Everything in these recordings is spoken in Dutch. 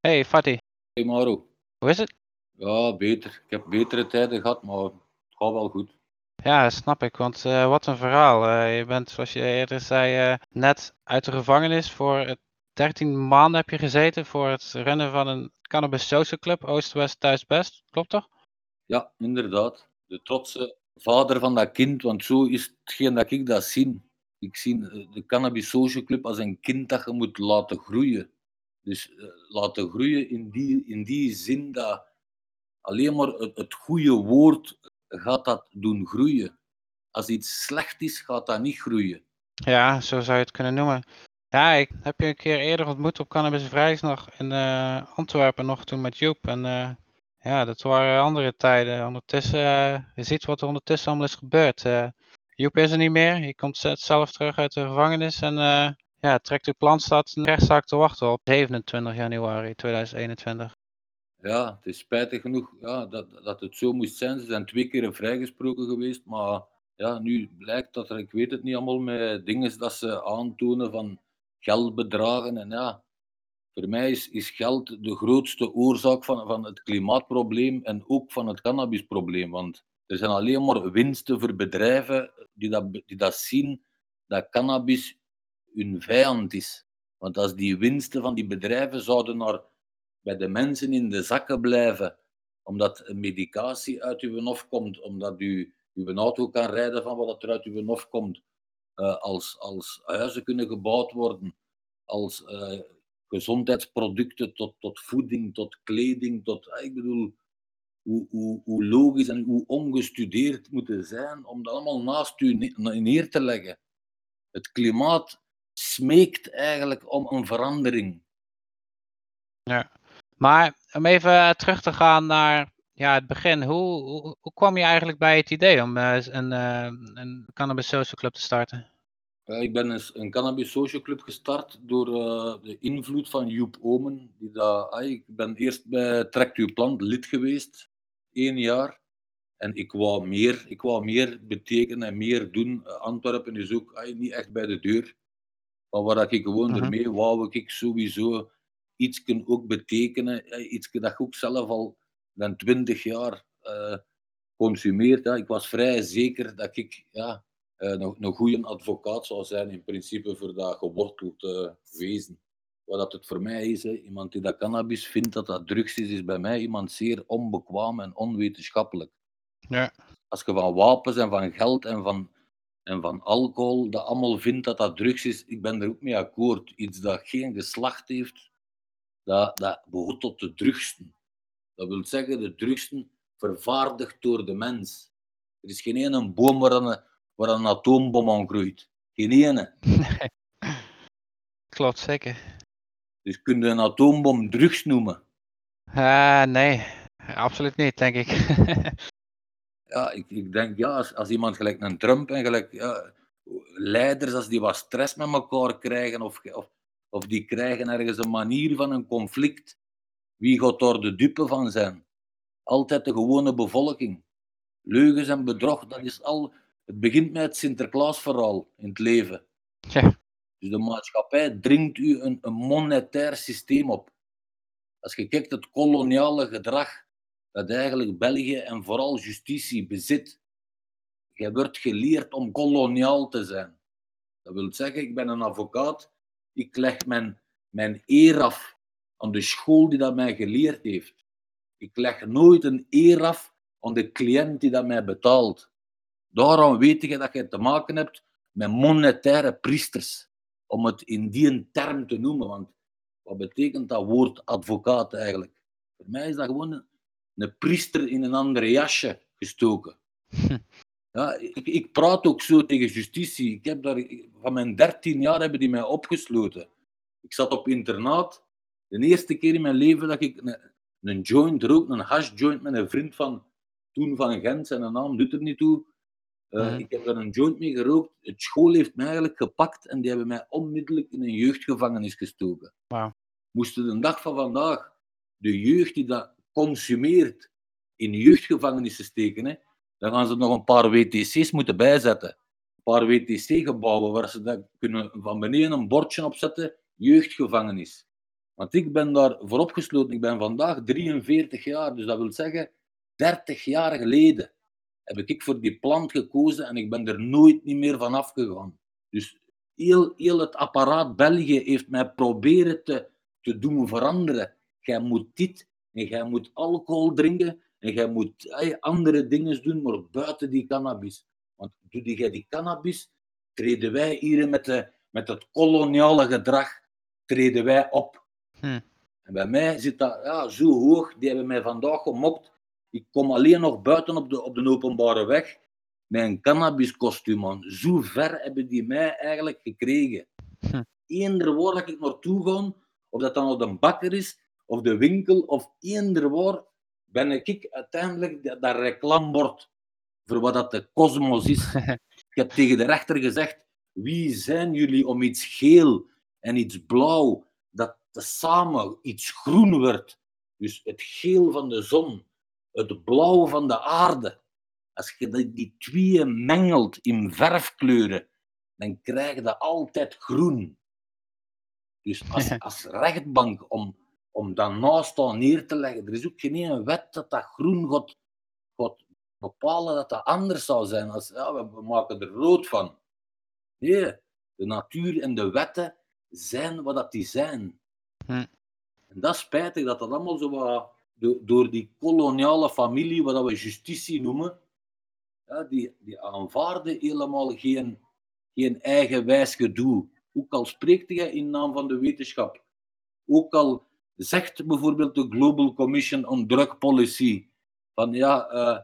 Hey Fatih, Hey Maro. hoe is het? Ja, beter. Ik heb betere tijden gehad, maar het gaat wel goed. Ja, snap ik, want eh, wat een verhaal. Eh, je bent, zoals je eerder zei, eh, net uit de gevangenis. Voor het 13 maanden heb je gezeten voor het runnen van een cannabis social club, Oost-West Thuis-Best. Klopt toch? Ja, inderdaad. De trotse vader van dat kind, want zo is hetgeen dat ik dat zie. Ik zie de Cannabis Social Club als een kind dat je moet laten groeien. Dus eh, laten groeien in die, in die zin dat alleen maar het, goede woord gaat dat doen groeien. Als iets slecht is, gaat dat niet groeien. Ja, zo zou je het kunnen noemen. Ja, ik heb je een keer eerder ontmoet op Cannabis Vrijdag in eh, Antwerpen nog toen met Joep. En eh, ja, dat waren andere tijden. Ondertussen, eh, je ziet wat er ondertussen allemaal is gebeurd. Joep is er niet meer. Je komt zelf terug uit de gevangenis en ja, trekt uw plan staat een rechtszaak te wachten op 27 januari 2021. Ja, het is spijtig genoeg ja, dat, dat het zo moest zijn. Ze zijn twee keer vrijgesproken geweest, maar ja, nu blijkt dat er, ik weet het niet allemaal, met dingen dat ze aantonen van geldbedragen. En ja, voor mij is, is geld de grootste oorzaak van, van het klimaatprobleem en ook van het cannabisprobleem. Want er zijn alleen maar winsten voor bedrijven die dat, die dat zien dat cannabis hun vijand is. Want als die winsten van die bedrijven zouden naar bij de mensen in de zakken blijven, omdat een medicatie uit uw hof komt, omdat u uw auto kan rijden van wat er uit uw hof komt, uh, als, als huizen kunnen gebouwd worden, als uh, gezondheidsproducten tot, tot voeding, tot kleding, tot, ik bedoel, hoe, hoe, hoe logisch en hoe ongestudeerd moeten zijn om dat allemaal naast u neer te leggen. Het klimaat smeekt eigenlijk om een verandering. Ja, maar om even terug te gaan naar ja, het begin. Hoe, hoe, hoe kwam je eigenlijk bij het idee om uh, een, uh, een cannabis social club te starten? Ik ben eens een cannabis social club gestart door uh, de invloed van Joep Omen. Die dat, ik ben eerst bij Trekt Uw Plant lid geweest, één jaar. En ik wou meer, ik wou meer betekenen en meer doen. Antwerpen is ook niet echt bij de deur. Maar waar ik gewoon Mhm. ermee wou ik sowieso iets kunnen ook betekenen. Iets dat ik ook zelf al dan twintig jaar uh, consumeert. Ja. Ik was vrij zeker dat ik ja, een, een goede advocaat zou zijn, in principe voor dat geworteld uh, wezen. Wat dat het voor mij is, hè. iemand die dat cannabis vindt dat dat drugs is, is bij mij iemand zeer onbekwaam en onwetenschappelijk. Ja. Als je van wapens en van geld en van, en van alcohol dat allemaal vindt dat dat drugs is, ik ben er ook mee akkoord. Iets dat geen geslacht heeft, dat, dat behoort tot de drugsten. Dat wil zeggen, de drugsten vervaardigd door de mens. Er is geen ene boom waar een, waar een atoombom aan groeit. Geen ene. Nee. Klopt, zeker. Dus kun je een atoombom drugs noemen? Uh, nee, absoluut niet, denk ik. ja, ik, ik denk, ja, als, als iemand gelijk een Trump en gelijk ja, leiders, als die wat stress met elkaar krijgen of, of, of die krijgen ergens een manier van een conflict, wie gaat daar de dupe van zijn? Altijd de gewone bevolking. Leugens en bedrog, dat is al. Het begint met het Sinterklaasverhaal in het leven. Ja. Dus de maatschappij dringt u een, een monetair systeem op. Als je kijkt het koloniale gedrag dat eigenlijk België en vooral justitie bezit. Je wordt geleerd om koloniaal te zijn. Dat wil zeggen, ik ben een advocaat, ik leg mijn, mijn eer af aan de school die dat mij geleerd heeft. Ik leg nooit een eer af aan de cliënt die dat mij betaalt. Daarom weet je dat je te maken hebt met monetaire priesters, om het in die term te noemen. Want wat betekent dat woord advocaat eigenlijk? Voor mij is dat gewoon een, een priester in een ander jasje gestoken. Ja, ik, ik, praat ook zo tegen justitie. Ik heb daar, van mijn 13 jaar hebben die mij opgesloten. Ik zat op internaat. De eerste keer in mijn leven dat ik een, een joint rook, een hash joint met een vriend van toen van Gent, zijn naam doet er niet toe. Uh, Mhm. Ik heb daar een joint mee gerookt. Het school heeft mij eigenlijk gepakt en die hebben mij onmiddellijk in een jeugdgevangenis gestoken. Wauw. Moesten de dag van vandaag de jeugd die dat consumeert in jeugdgevangenissen steken, dan gaan ze nog een paar WTC's moeten bijzetten. Een paar WTC-gebouwen waar ze dat kunnen van beneden een bordje opzetten, jeugdgevangenis. Want ik ben daar voor opgesloten. Ik ben vandaag 43 jaar, dus dat wil zeggen 30 jaar geleden heb ik voor die plant gekozen en ik ben er nooit niet meer van afgegaan. Dus heel, heel het apparaat België heeft mij proberen te, te doen veranderen. Jij moet dit en jij moet alcohol drinken en jij moet andere dingen doen, maar buiten die cannabis. Want doe jij die cannabis, treden wij hier met, de, met het koloniale gedrag treden wij op. Hm. En bij mij zit dat ja, zo hoog, die hebben mij vandaag gemokt. Ik kom alleen nog buiten op de, op de openbare weg met een cannabiskostuum aan. Zo ver hebben die mij eigenlijk gekregen. Hm. Eender waar dat ik naartoe ga, of dat dan op de bakker is, of de winkel, of eender waar, ben ik uiteindelijk dat, dat reclamebord voor wat dat de kosmos is. ik heb tegen de rechter gezegd, wie zijn jullie om iets geel en iets blauw, dat samen iets groen wordt. Dus het geel van de zon, het blauw van de aarde. Als je die twee mengelt in verfkleuren, dan krijg je altijd groen. Dus als, als rechtbank, om, om dat naast al neer te leggen, er is ook geen wet dat dat groen gaat, gaat bepalen dat dat anders zou zijn. Als, ja, we maken er rood van. Nee, de natuur en de wetten zijn wat dat die zijn. Hm. En dat is spijtig dat dat allemaal zo wat, door die koloniale familie, wat we justitie noemen, ja, die, die aanvaarden helemaal geen, geen eigenwijs gedoe. Ook al spreekt hij in naam van de wetenschap. Ook al zegt bijvoorbeeld de Global Commission on Drug Policy van ja, uh,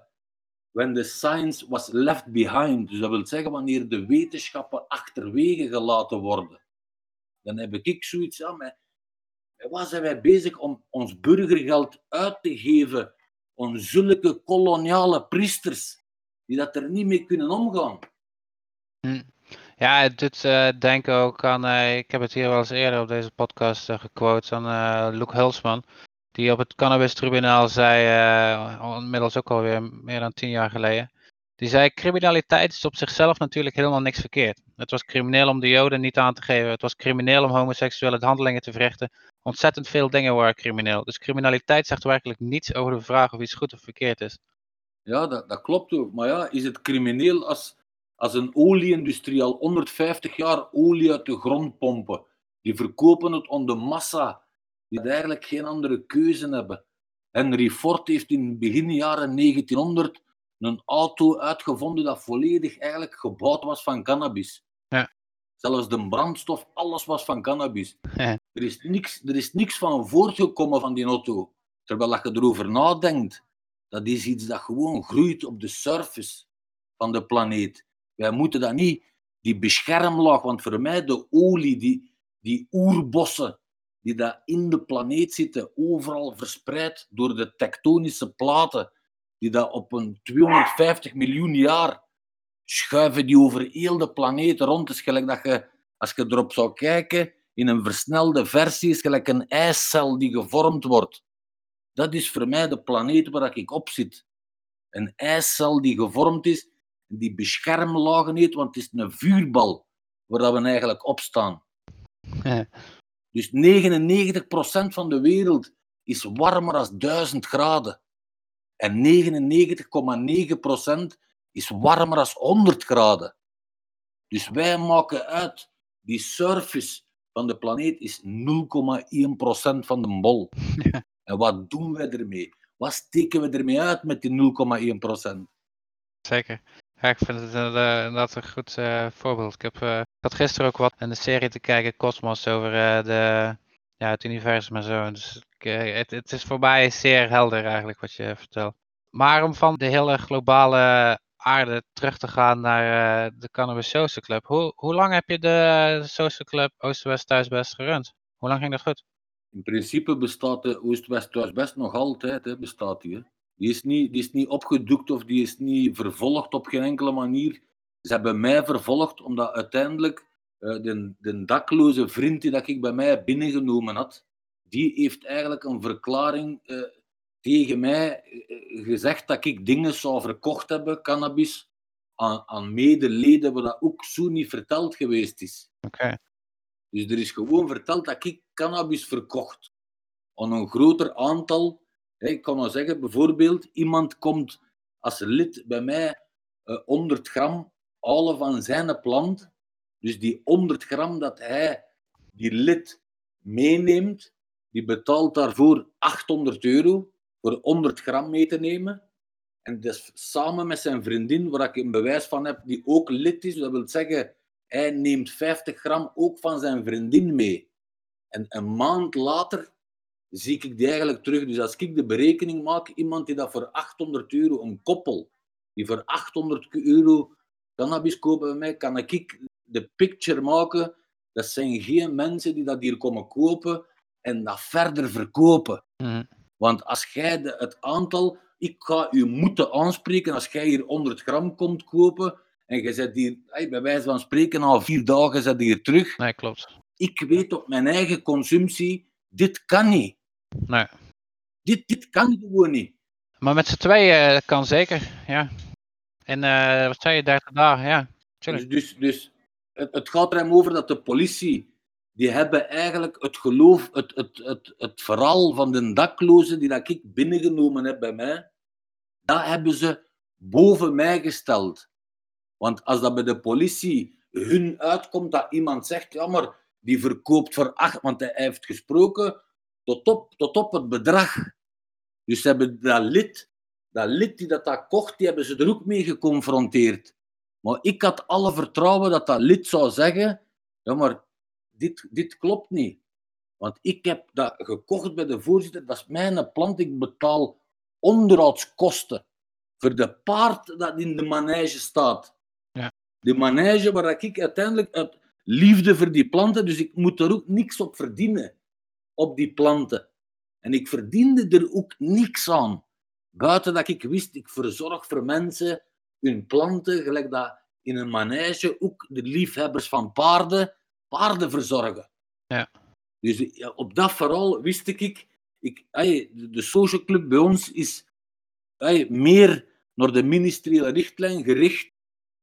when the science was left behind, dus dat wil zeggen wanneer de wetenschappen achterwege gelaten worden, dan heb ik zoiets aan Waar zijn wij bezig om ons burgergeld uit te geven aan zulke koloniale priesters die dat er niet mee kunnen omgaan? Hm. Ja, doet uh, denken ook aan, uh, ik heb het hier wel eens eerder op deze podcast uh, gequote, aan uh, Luke Hulsman, die op het cannabis-tribunaal zei, inmiddels ook alweer meer dan tien jaar geleden, die zei, criminaliteit is op zichzelf natuurlijk helemaal niks verkeerd. Het was crimineel om de joden niet aan te geven, het was crimineel om homoseksuele handelingen te verrichten, ontzettend veel dingen waren crimineel. Dus criminaliteit zegt werkelijk niets over de vraag of iets goed of verkeerd is. Ja, dat, dat klopt ook. Maar ja, is het crimineel als, als een olieindustrie al 150 jaar olie uit de grond pompen? Die verkopen het aan de massa, die eigenlijk geen andere keuze hebben. Henry Ford heeft in begin jaren 1900 een auto uitgevonden dat volledig eigenlijk gebouwd was van cannabis. Ja. Zelfs de brandstof, alles was van cannabis. Er, is niks, er is niks van voortgekomen van die auto. Terwijl je erover nadenkt, dat is iets dat gewoon groeit op de surface van de planeet. Wij moeten dat niet, die beschermlaag, want voor mij de olie, die, die oerbossen die daar in de planeet zitten, overal verspreid door de tektonische platen, die daar op een 250 miljoen jaar schuiven die over heel de planeet rond. is gelijk dat je, als je erop zou kijken, in een versnelde versie is gelijk een ijscel die gevormd wordt. Dat is voor mij de planeet waar ik op zit. Een ijscel die gevormd is, die beschermlagen heeft, want het is een vuurbal waar we eigenlijk op staan. Dus 99% van de wereld is warmer dan 1000 graden. En 99,9% is warmer dan 100 graden. Dus wij maken uit, die surface van de planeet is 0,1% van de bol. En wat doen wij ermee? Wat steken we ermee uit met die 0,1%? Zeker. Ja, ik vind het inderdaad een goed uh, voorbeeld. Ik, heb, uh, had gisteren ook wat in de serie te kijken, Cosmos, over de, ja, het universum en zo. Dus het, het, is voor mij zeer helder eigenlijk wat je vertelt. Maar om van de hele globale aarde terug te gaan naar de Cannabis Social Club. Hoe, hoe lang heb je de Social Club Oost-West Thuisbest gerund? Hoe lang ging dat goed? In principe bestaat de Oost-West Thuisbest nog altijd, hè, bestaat die. Die, is niet, die is niet opgedoekt of die is niet vervolgd op geen enkele manier. Ze hebben mij vervolgd omdat uiteindelijk uh, de, de dakloze vriend die dat ik bij mij binnengenomen had, die heeft eigenlijk een verklaring uh, tegen mij uh, gezegd dat ik dingen zou verkocht hebben, cannabis, aan, aan medeleden, wat dat ook zo niet verteld geweest is. Okay. Dus er is gewoon verteld dat ik cannabis verkocht. Aan een groter aantal. Ik kan nou zeggen, bijvoorbeeld, iemand komt als lid bij mij 100 gram halen van zijn plant. Dus die 100 gram dat hij, die lid, meeneemt, die betaalt daarvoor 800 euro voor 100 gram mee te nemen. En dus samen met zijn vriendin, waar ik een bewijs van heb, die ook lid is. Dat wil zeggen, hij neemt 50 gram ook van zijn vriendin mee. En een maand later zie ik die eigenlijk terug. Dus als ik de berekening maak, iemand die dat voor 800 euro, een koppel, die voor 800 euro cannabis kopen bij mij, kan ik de picture maken. Dat zijn geen mensen die dat hier komen kopen en dat verder verkopen. Mhm. Want als jij de, het aantal, ik ga u moeten aanspreken als jij hier 100 gram komt kopen en je zet hier, bij wijze van spreken, na vier dagen zet hier terug. Nee, klopt. Ik weet op mijn eigen consumptie, dit kan niet. Nee. Dit, dit kan gewoon niet. Maar met z'n tweeën eh, kan zeker, ja. En eh, wat zei je, 30 dagen, ja. Dus, dus, dus het, het gaat er hem over dat de politie, die hebben eigenlijk het geloof, het, het, het, het verhaal van de daklozen die dat ik binnengenomen heb bij mij, dat hebben ze boven mij gesteld. Want als dat bij de politie hun uitkomt dat iemand zegt, ja maar die verkoopt voor acht, want hij heeft gesproken tot op, tot op het bedrag. Dus ze hebben dat lid, dat lid die dat, dat kocht, die hebben ze er ook mee geconfronteerd. Maar ik had alle vertrouwen dat dat lid zou zeggen, ja maar dit, dit klopt niet. Want ik heb dat gekocht bij de voorzitter, dat is mijn plant, ik betaal onderhoudskosten voor de paard dat in de manege staat. Ja. De manege waar ik uiteindelijk uit liefde voor die planten, dus ik moet er ook niks op verdienen, op die planten. En ik verdiende er ook niks aan. Buiten dat ik wist, ik verzorg voor mensen hun planten, gelijk dat in een manege ook de liefhebbers van paarden, paarden verzorgen. Ja. Dus op dat verhaal wist ik, ik de social club bij ons is meer naar de ministeriële richtlijn gericht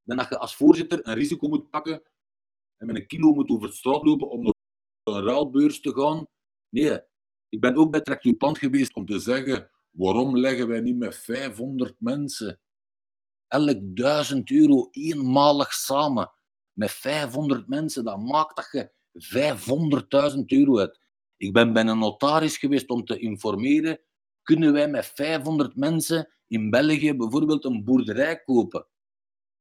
dan dat je als voorzitter een risico moet pakken en met een kilo moet over de straat lopen om naar een ruilbeurs te gaan. Nee, ik ben ook bij Plant geweest om te zeggen, waarom leggen wij niet met 500 mensen elk 1000 euro eenmalig samen met 500 mensen, dat maakt dat je 500.000 euro hebt. Ik ben bij een notaris geweest om te informeren, kunnen wij met 500 mensen in België bijvoorbeeld een boerderij kopen?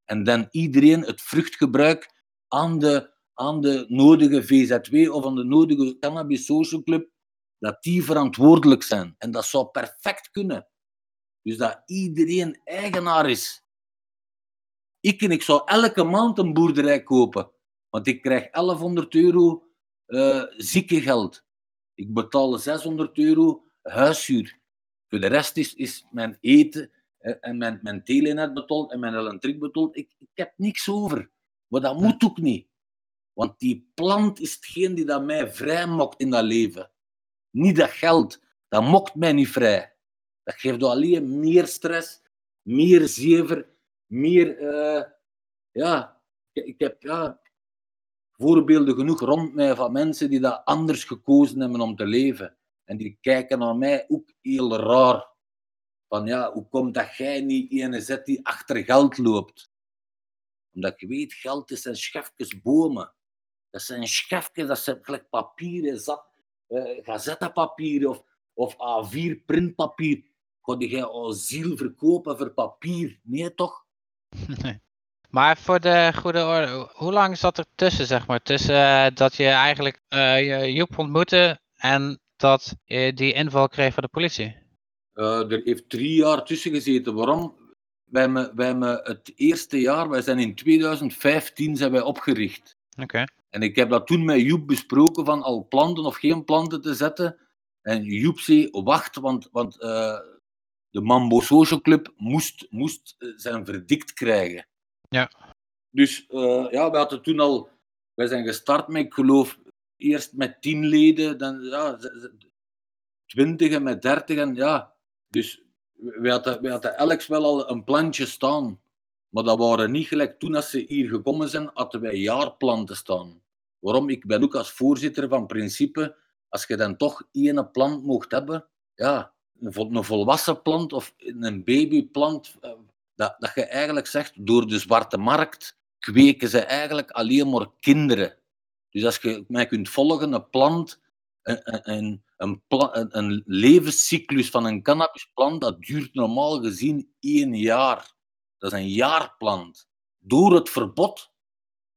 En dan iedereen het vruchtgebruik aan de, aan de nodige VZW of aan de nodige Cannabis Social Club, dat die verantwoordelijk zijn. En dat zou perfect kunnen. Dus dat iedereen eigenaar is. Ik en ik zou elke maand een boerderij kopen. Want ik krijg 1100 euro eh ziekengeld. Ik betaal 600 euro huishuur. Voor de rest is, is mijn eten eh, en mijn, mijn telenet betaald en mijn elektriek betaald. Ik, ik heb niks over. Maar dat moet ook niet. Want die plant is hetgeen die dat mij vrij mokt in dat leven. Niet dat geld. Dat mokt mij niet vrij. Dat geeft alleen meer stress, meer zever, meer... eh, ja, ik, heb ja, voorbeelden genoeg rond mij van mensen die dat anders gekozen hebben om te leven. En die kijken naar mij ook heel raar. Van ja, hoe komt dat jij niet ene zet die achter geld loopt? Omdat je weet, geld is een schefjes bomen. Dat zijn schefjes, dat zijn gelijk papieren, zat, eh, gazettenpapier of, of A4 printpapier. Ga jij al ziel verkopen voor papier? Nee, toch? Nee. Maar voor de goede orde, ho- hoe lang zat er tussen, zeg maar? Tussen eh, dat je eigenlijk eh, je Joep ontmoette en dat je die inval kreeg van de politie? Eh, er heeft drie jaar tussen gezeten. Waarom? Wij hebben, wij hebben het eerste jaar, wij zijn in 2015 zijn wij opgericht. Oké. En ik heb dat toen met Joep besproken van al planten of geen planten te zetten. En Joep zei, wacht, want, want eh, de Mambo Social Club moest, moest eh, zijn verdict krijgen. Ja. Dus eh, ja, we hadden toen al... Wij zijn gestart met, ik geloof, eerst met tien leden, dan ja, twintig en met dertig. En ja, dus we hadden, we hadden elk wel al een plantje staan. Maar dat waren niet gelijk toen als ze hier gekomen zijn, hadden wij jaarplanten staan. Waarom? Ik ben ook als voorzitter van principe, als je dan toch één plant mocht hebben, ja, een, vol- een volwassen plant of een babyplant, eh, dat, dat je eigenlijk zegt, door de zwarte markt kweken ze eigenlijk alleen maar kinderen. Dus als je mij kunt volgen, een plant, een, een, een levenscyclus van een cannabisplant, dat duurt normaal gezien één jaar. Dat is een jaarplant. Door het verbod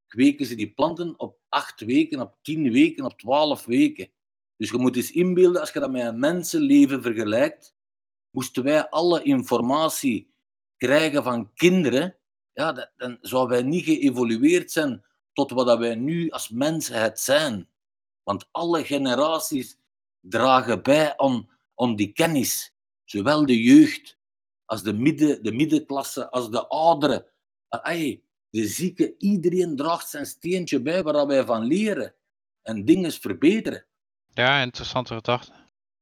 kweken ze die planten op acht weken, op tien weken, op twaalf weken. Dus je moet eens inbeelden, als je dat met een mensenleven vergelijkt, moesten wij alle informatie krijgen van kinderen, ja, dan zouden wij niet geëvolueerd zijn tot wat wij nu als mensheid zijn. Want alle generaties dragen bij aan, aan die kennis. Zowel de jeugd als de, midden, de middenklasse, als de ouderen. De zieken, iedereen draagt zijn steentje bij waar wij van leren. En dingen verbeteren. Ja, interessante gedachte.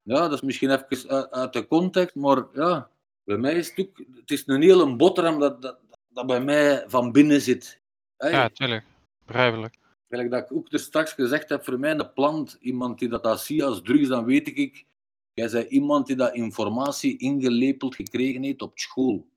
Ja, dat is misschien even uit, uit de context, maar ja, bij mij is het ook... Het is een hele boterham dat, dat, dat bij mij van binnen zit. Ja, tuurlijk. Begrijpelijk. Gelijk dat ik ook er straks gezegd heb, voor mij een plant, iemand die dat, dat ziet als drugs, dan weet ik, jij bent iemand die dat informatie ingelepeld gekregen heeft op school.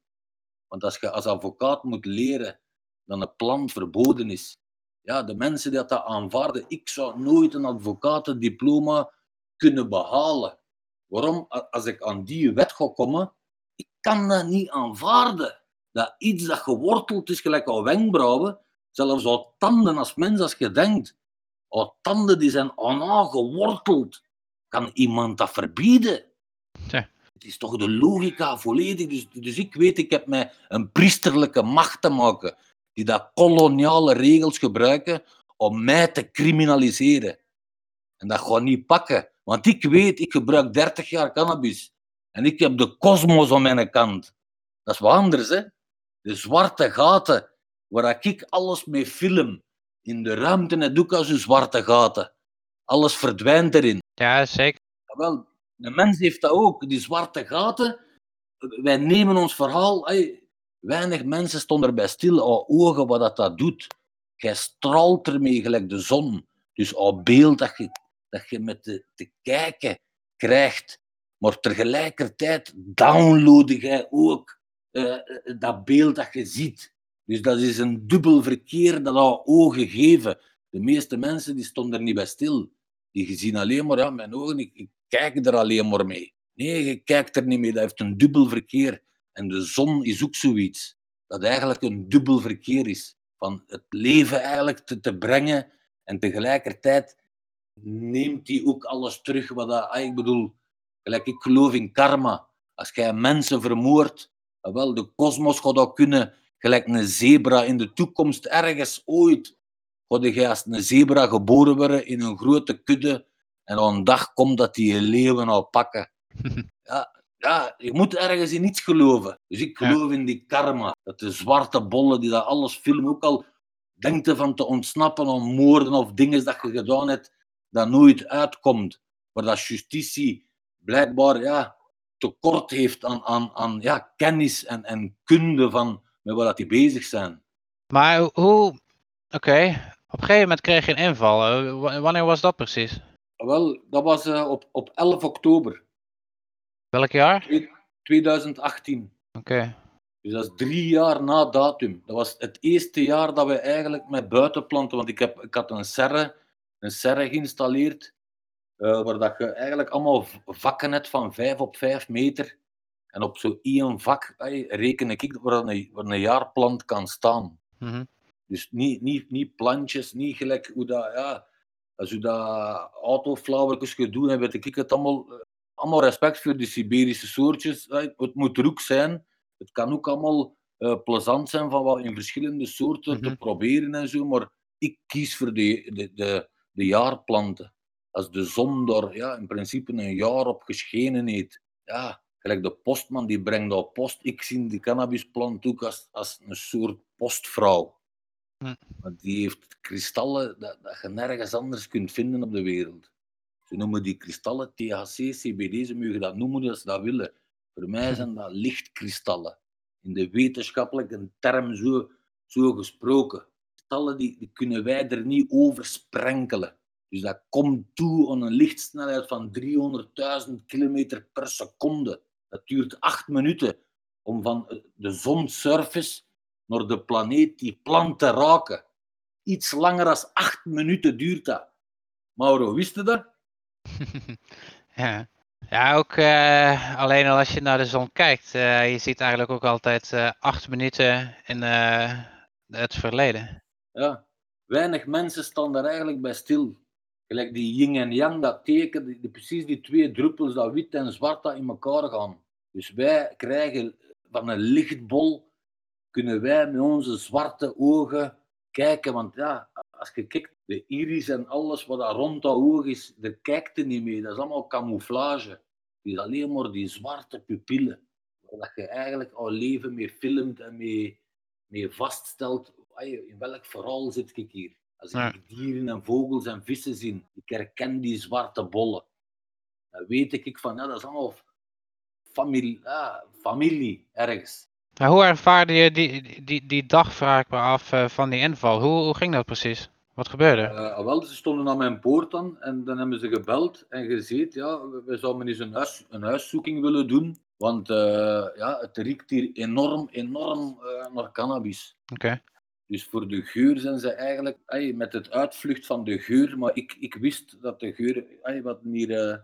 Want als je als advocaat moet leren dat een plant verboden is, ja, de mensen die dat aanvaarden, ik zou nooit een advocatendiploma kunnen behalen. Waarom? Als ik aan die wet ga komen, ik kan dat niet aanvaarden. Dat iets dat geworteld is, gelijk al wenkbrauwen, zelfs al tanden als mens, als je denkt, al tanden die zijn aan geworteld, kan iemand dat verbieden? Het is toch de logica volledig. Dus, dus ik weet, ik heb mij een priesterlijke macht te maken, die dat koloniale regels gebruiken om mij te criminaliseren. En dat gaat niet pakken. Want ik weet, ik gebruik 30 jaar cannabis. En ik heb de kosmos aan mijn kant. Dat is wat anders, hè. De zwarte gaten, waar ik alles mee film. In de ruimte net ook als een zwarte gaten. Alles verdwijnt erin. Ja, zeker. Wel, de mens heeft dat ook, die zwarte gaten. Wij nemen ons verhaal. weinig mensen stonden erbij stil, al ogen wat dat, dat doet. Jij straalt ermee gelijk de zon. Dus al beeld dat je, dat je met te, te kijken krijgt. Maar tegelijkertijd download jij ook eh, dat beeld dat je ziet. Dus dat is een dubbel verkeer dat al ogen geven. De meeste mensen die stonden er niet bij stil. Die zien alleen maar, ja, mijn ogen, ik, kijk er alleen maar mee. Nee, je kijkt er niet mee, dat heeft een dubbel verkeer. En de zon is ook zoiets. Dat eigenlijk een dubbel verkeer is. Van het leven eigenlijk te, te brengen en tegelijkertijd neemt hij ook alles terug. Wat dat, ah, ik bedoel, gelijk ik geloof in karma. Als jij mensen vermoordt, wel, de kosmos gaat dat kunnen, gelijk een zebra in de toekomst, ergens ooit, gaat jij als een zebra geboren worden in een grote kudde en op een dag komt dat die je leeuwen al pakken. Ja, ja, je moet ergens in iets geloven. Dus ik Ja. geloof in die karma. Dat de zwarte bollen die dat alles filmen, ook al denkt ervan te ontsnappen aan moorden of dingen dat je gedaan hebt, dat nooit uitkomt. Maar dat justitie blijkbaar ja, tekort heeft aan, aan, aan ja, kennis en, en kunde van met wat die bezig zijn. Maar ho- hoe... Oké. Op een gegeven moment kreeg je een inval. Eh, wa- Wanneer was dat precies? Wel, dat was eh, op, op 11 oktober Welk jaar? 2018. Oké. Dus dat is drie jaar na datum. Dat was het eerste jaar dat we eigenlijk met buitenplanten, want ik, heb, ik had een serre, een serre geïnstalleerd, eh, waar dat je eigenlijk allemaal vakken hebt van 5 op 5 meter. En op zo'n één vak reken ik waar een, waar een jaarplant kan staan. Mhm. Dus niet, niet, niet plantjes, niet gelijk hoe dat, ja, als je dat autoflauwertjes gaat doen, dan weet ik het allemaal. eh, Allemaal respect voor die Siberische soortjes. hè. Het moet er ook zijn. Het kan ook allemaal eh, plezant zijn van wat in verschillende soorten te Mhm. proberen en zo. Maar ik kies voor de, de, de, de jaarplanten. Als de zon daar ja, in principe een jaar op geschenen heeft. Ja, gelijk de postman die brengt al post. Ik zie die cannabisplant ook als, als een soort postvrouw. Hm. Want die heeft kristallen dat, dat je nergens anders kunt vinden op de wereld. Ze noemen die kristallen THC, CBD, ze mogen dat noemen als ze dat willen. Voor mij zijn dat lichtkristallen. In de wetenschappelijke term zo, zo gesproken. stallen die, die kunnen wij er niet over sprenkelen. Dus dat komt toe aan een lichtsnelheid van 300.000 km per seconde. Dat duurt acht minuten om van de zonsurface naar de planeet die plan te raken. Iets langer dan acht minuten duurt dat. Mauro, wist je dat? ja. ja, ook uh, alleen al als je naar de zon kijkt. Uh, je ziet eigenlijk ook altijd uh, acht minuten in het verleden. Ja, weinig mensen staan daar eigenlijk bij stil. Gelijk die yin en yang, dat teken, die, die, precies die twee druppels, dat wit en zwart, dat in elkaar gaan. Dus wij krijgen van een lichtbol, kunnen wij met onze zwarte ogen kijken. Want ja, als je kijkt, de iris en alles wat daar rond dat oog is, daar kijkt er niet mee. Dat is allemaal camouflage. Het is alleen maar die zwarte pupillen. Waar je eigenlijk al leven mee filmt en mee, mee vaststelt. In welk verhaal zit ik hier? Als ik dieren en vogels en vissen zie, ik herken die zwarte bollen. Dan weet ik van, ja, dat is allemaal familie, ja, familie ergens. Maar hoe ervaarde je die, die, die dag, vraag ik me af, uh, van die inval? Hoe, hoe ging dat precies? Wat gebeurde? Uh, wel, ze stonden aan mijn poort dan en dan hebben ze gebeld en gezegd, ja, we zouden eens een, huis, een huiszoeking willen doen, want uh, ja, het riekt hier enorm, enorm naar cannabis. Oké. Dus voor de geur zijn ze eigenlijk ay, met het uitvlucht van de geur, maar ik, ik wist dat de geur, ay, wat hier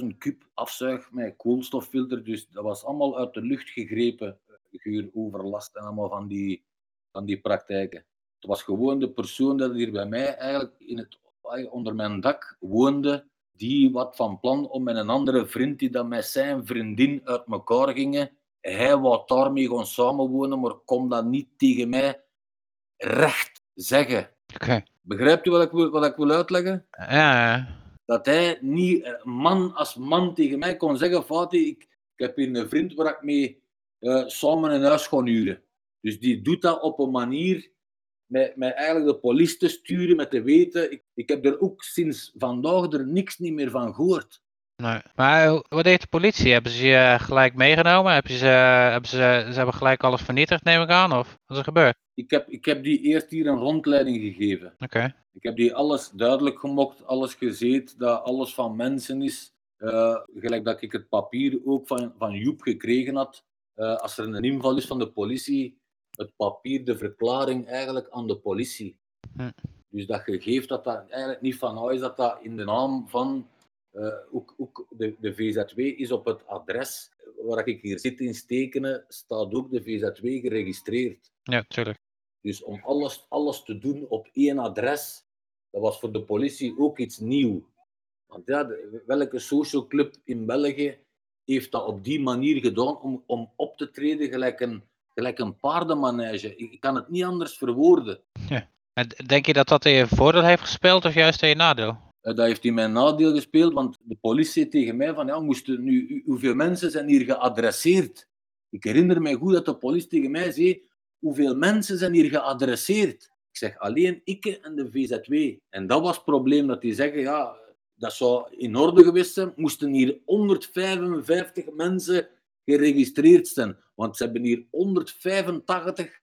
12.000 kub afzuig met koolstoffilter. Dus dat was allemaal uit de lucht gegrepen geuroverlast en allemaal van die, van die praktijken. Het was gewoon de persoon dat hier bij mij eigenlijk in het, onder mijn dak woonde, die wat van plan om met een andere vriend die dan met zijn vriendin uit elkaar gingen. Hij wou daarmee gaan samenwonen, maar kon dat niet tegen mij recht zeggen. Okay. Begrijpt u wat ik, wil, wat ik wil uitleggen? Ja, dat hij niet eh, man als man tegen mij kon zeggen: Fatih, ik, ik heb hier een vriend waar ik mee uh, samen een huis huren. Dus die doet dat op een manier met, met eigenlijk de politie te sturen, met te weten. Ik, ik heb er ook sinds vandaag er niks niet meer van gehoord. Nee. Maar wat deed de politie? Hebben ze je gelijk meegenomen? Hebben ze, hebben ze, ze hebben gelijk alles vernietigd, neem ik aan? Of wat is er gebeurd? Ik heb, ik heb die eerst hier een rondleiding gegeven. Oké. Ik heb die alles duidelijk gemokt, alles gezien, dat alles van mensen is. Uh, gelijk dat ik het papier ook van, van Joep gekregen had. Uh, als er een inval is van de politie, het papier, de verklaring eigenlijk aan de politie. Hm. Dus dat geeft dat dat eigenlijk niet van huis, dat dat in de naam van uh, ook, ook de, de VZW is op het adres waar ik hier zit in stekenen, staat ook de VZW geregistreerd. Ja, tuurlijk. Dus om alles, alles te doen op één adres, dat was voor de politie ook iets nieuw. Want ja, de, welke social club in België heeft dat op die manier gedaan om, om op te treden gelijk een, gelijk een paardenmanege? Ik kan het niet anders verwoorden. Ja. Denk je dat dat in je voordeel heeft gespeeld of juist in je nadeel? Dat heeft in mijn nadeel gespeeld, want de politie zei tegen mij van ja, moesten nu, hoeveel mensen zijn hier geadresseerd? Ik herinner me goed dat de politie tegen mij zei, hoeveel mensen zijn hier geadresseerd? Ik zeg alleen ik en de VZW. En dat was het probleem, dat die zeggen, ja, dat zou in orde geweest zijn, moesten hier 155 mensen geregistreerd zijn. Want ze hebben hier 185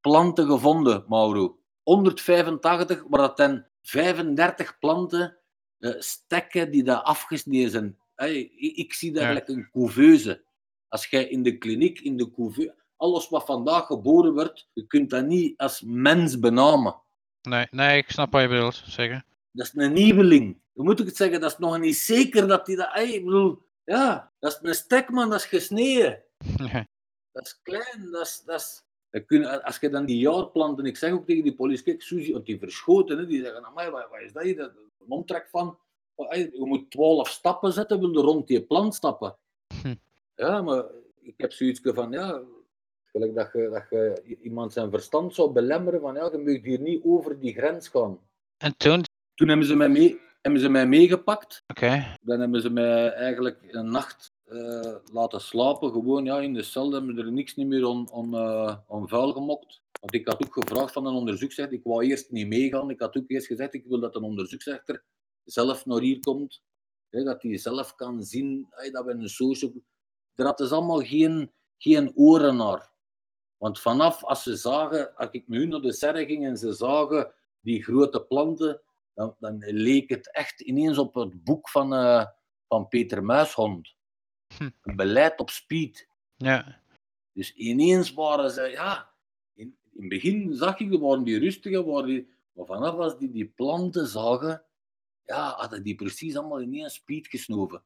planten gevonden, Mauro. 185, waar dat dan 35 planten uh, stekken die daar afgesneden zijn. Hey, ik, zie dat eigenlijk een couveuse. Als jij in de kliniek, in de couveuse alles wat vandaag geboren wordt, je kunt dat niet als mens benamen. Nee, nee ik snap wat je bedoelt, zeker. Dat is een nieuweling. Hoe moet ik het zeggen? Dat is nog niet zeker dat hij dat... ik bedoel, ja, dat is een stekman, dat is gesneden. Nee. Dat is klein, dat is... Dat is kun, als je dan die jaarplanten... Ik zeg ook tegen die politie, kijk, Suzy, want die verschoten, hè, die zeggen, amai, wat, wat is dat hier? Dat, een omtrek van... Je moet twaalf stappen zetten, wil je rond die plant stappen. Hm. Ja, maar ik heb zoiets van, ja, Gelijk dat je, dat je iemand zijn verstand zou belemmeren van ja, je mag hier niet over die grens gaan. En toen? Toen hebben ze mij, mee, hebben ze mij meegepakt. Oké. Dan hebben ze mij eigenlijk een nacht uh, laten slapen, gewoon ja, in de cel. Dan hebben ze er niks niet meer on, on, uh, on vuil gemokt. Want ik had ook gevraagd van een onderzoeksrechter, ik wou eerst niet meegaan. Ik had ook eerst gezegd, ik wil dat een onderzoeksrechter zelf naar hier komt. Hè, dat hij zelf kan zien dat we een social... Er had dus allemaal geen, geen oren naar. Want vanaf als ze zagen, als ik met hun naar de serre ging en ze zagen die grote planten, dan, dan leek het echt ineens op het boek van, eh, van Peter Muishond. Hm. Een beleid op speed. Ja. Dus ineens waren ze, ja, in, in het begin zag ik, waren die rustige, waren die, maar vanaf als die die planten zagen, ja, hadden die precies allemaal in één speed gesnoven.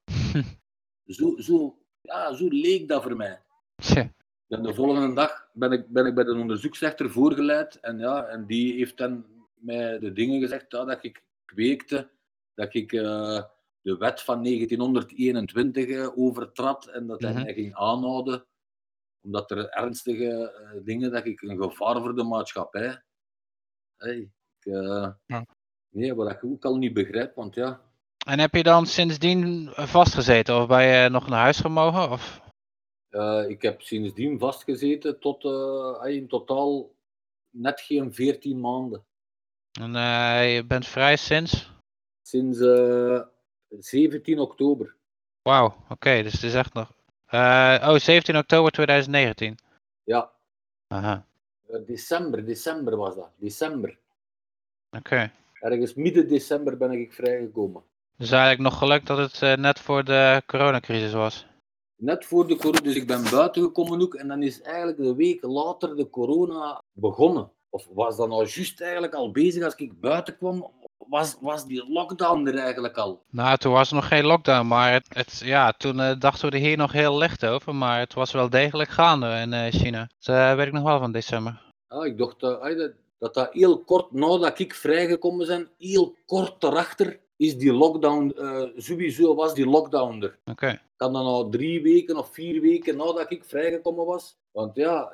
Zo, zo, ja, zo leek dat voor mij. Tja. En de volgende dag ben ik, ben ik bij de onderzoeksrechter voorgeleid en, ja, en die heeft dan mij de dingen gezegd ja, dat ik kweekte, dat ik eh, de wet van 1921 eh, overtrad en dat hij Mhm. mij ging aanhouden omdat er ernstige eh, dingen, dat ik een gevaar voor de maatschappij. Hey, ik, Ja. Nee, wat ik ook al niet begrijp, want ja, En heb je dan sindsdien vastgezeten of ben je nog naar huis gemogen? Of? ik heb sindsdien vastgezeten tot in totaal net geen 14 maanden. En eh, je bent vrij sinds? Sinds eh, 17 oktober. Wauw, oké, dus het is echt nog... eh, oh, 17 oktober 2019. Ja, Aha, eh, december, december was dat. December. oké. Ergens midden december ben ik vrijgekomen. Dus eigenlijk nog geluk dat het eh, net voor de coronacrisis was. Net voor de corona, dus ik ben buiten gekomen ook en dan is eigenlijk de week later de corona begonnen. Of was dat nou juist eigenlijk al bezig als ik buiten kwam? Was, was die lockdown er eigenlijk al? Nou, toen was er nog geen lockdown, maar het, het, ja, toen eh, dachten we er hier nog heel licht over. Maar het was wel degelijk gaande in eh, China. Dat eh, weet ik nog wel van december. Ja, ik dacht dat, dat heel kort nadat ik vrijgekomen ben, heel kort daarachter is die lockdown, eh, sowieso was die lockdown er. Oké. kan dan al drie weken of vier weken nadat ik vrijgekomen was. Want ja,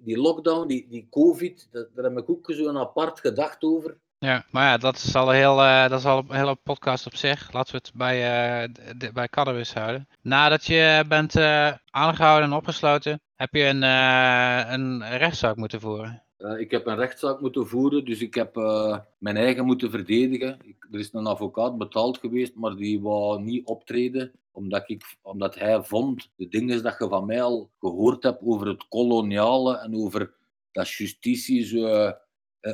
die lockdown, die, die covid, dat, daar heb ik ook zo'n apart gedacht over. Ja, maar ja, dat is al een, heel, eh, dat is al een hele podcast op zich. Laten we het bij, eh, d- d- bij cannabis houden. Nadat je bent eh, aangehouden en opgesloten, heb je een, eh, een rechtszaak moeten voeren. Eh, ik heb een rechtszaak moeten voeren, dus ik heb eh, mijn eigen moeten verdedigen. Ik, er is een advocaat betaald geweest, maar die wou niet optreden, omdat, ik, omdat hij vond de dingen dat je van mij al gehoord hebt over het koloniale en over dat justitie, zo, eh,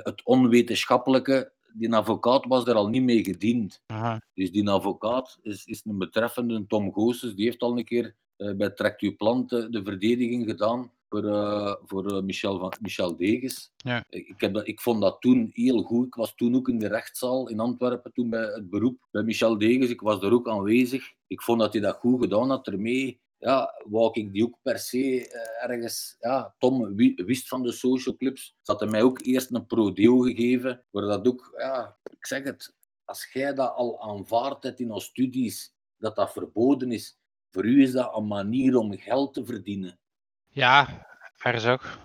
het onwetenschappelijke. Die advocaat was er al niet mee gediend. Aha. Dus die advocaat is, is een betreffende Tom Goossens, die heeft al een keer eh, bij Trekt Uw Plant eh, de verdediging gedaan voor, eh, voor eh, Michel, van, Michel Degens. Ja. Ik, heb dat, ik vond dat toen heel goed. Ik was toen ook in de rechtszaal in Antwerpen, toen bij het beroep bij Michel Degens. Ik was daar ook aanwezig. Ik vond dat hij dat goed gedaan had ermee. Ja, wou ik die ook per se eh, ergens... Ja, Tom wi- wist van de social clubs. Ze hadden mij ook eerst een prodeo gegeven, waar dat ook... Ja, ik zeg het, als jij dat al aanvaardt hebt in je studies, dat dat verboden is, voor u is dat een manier om geld te verdienen. Ja, ergens ook.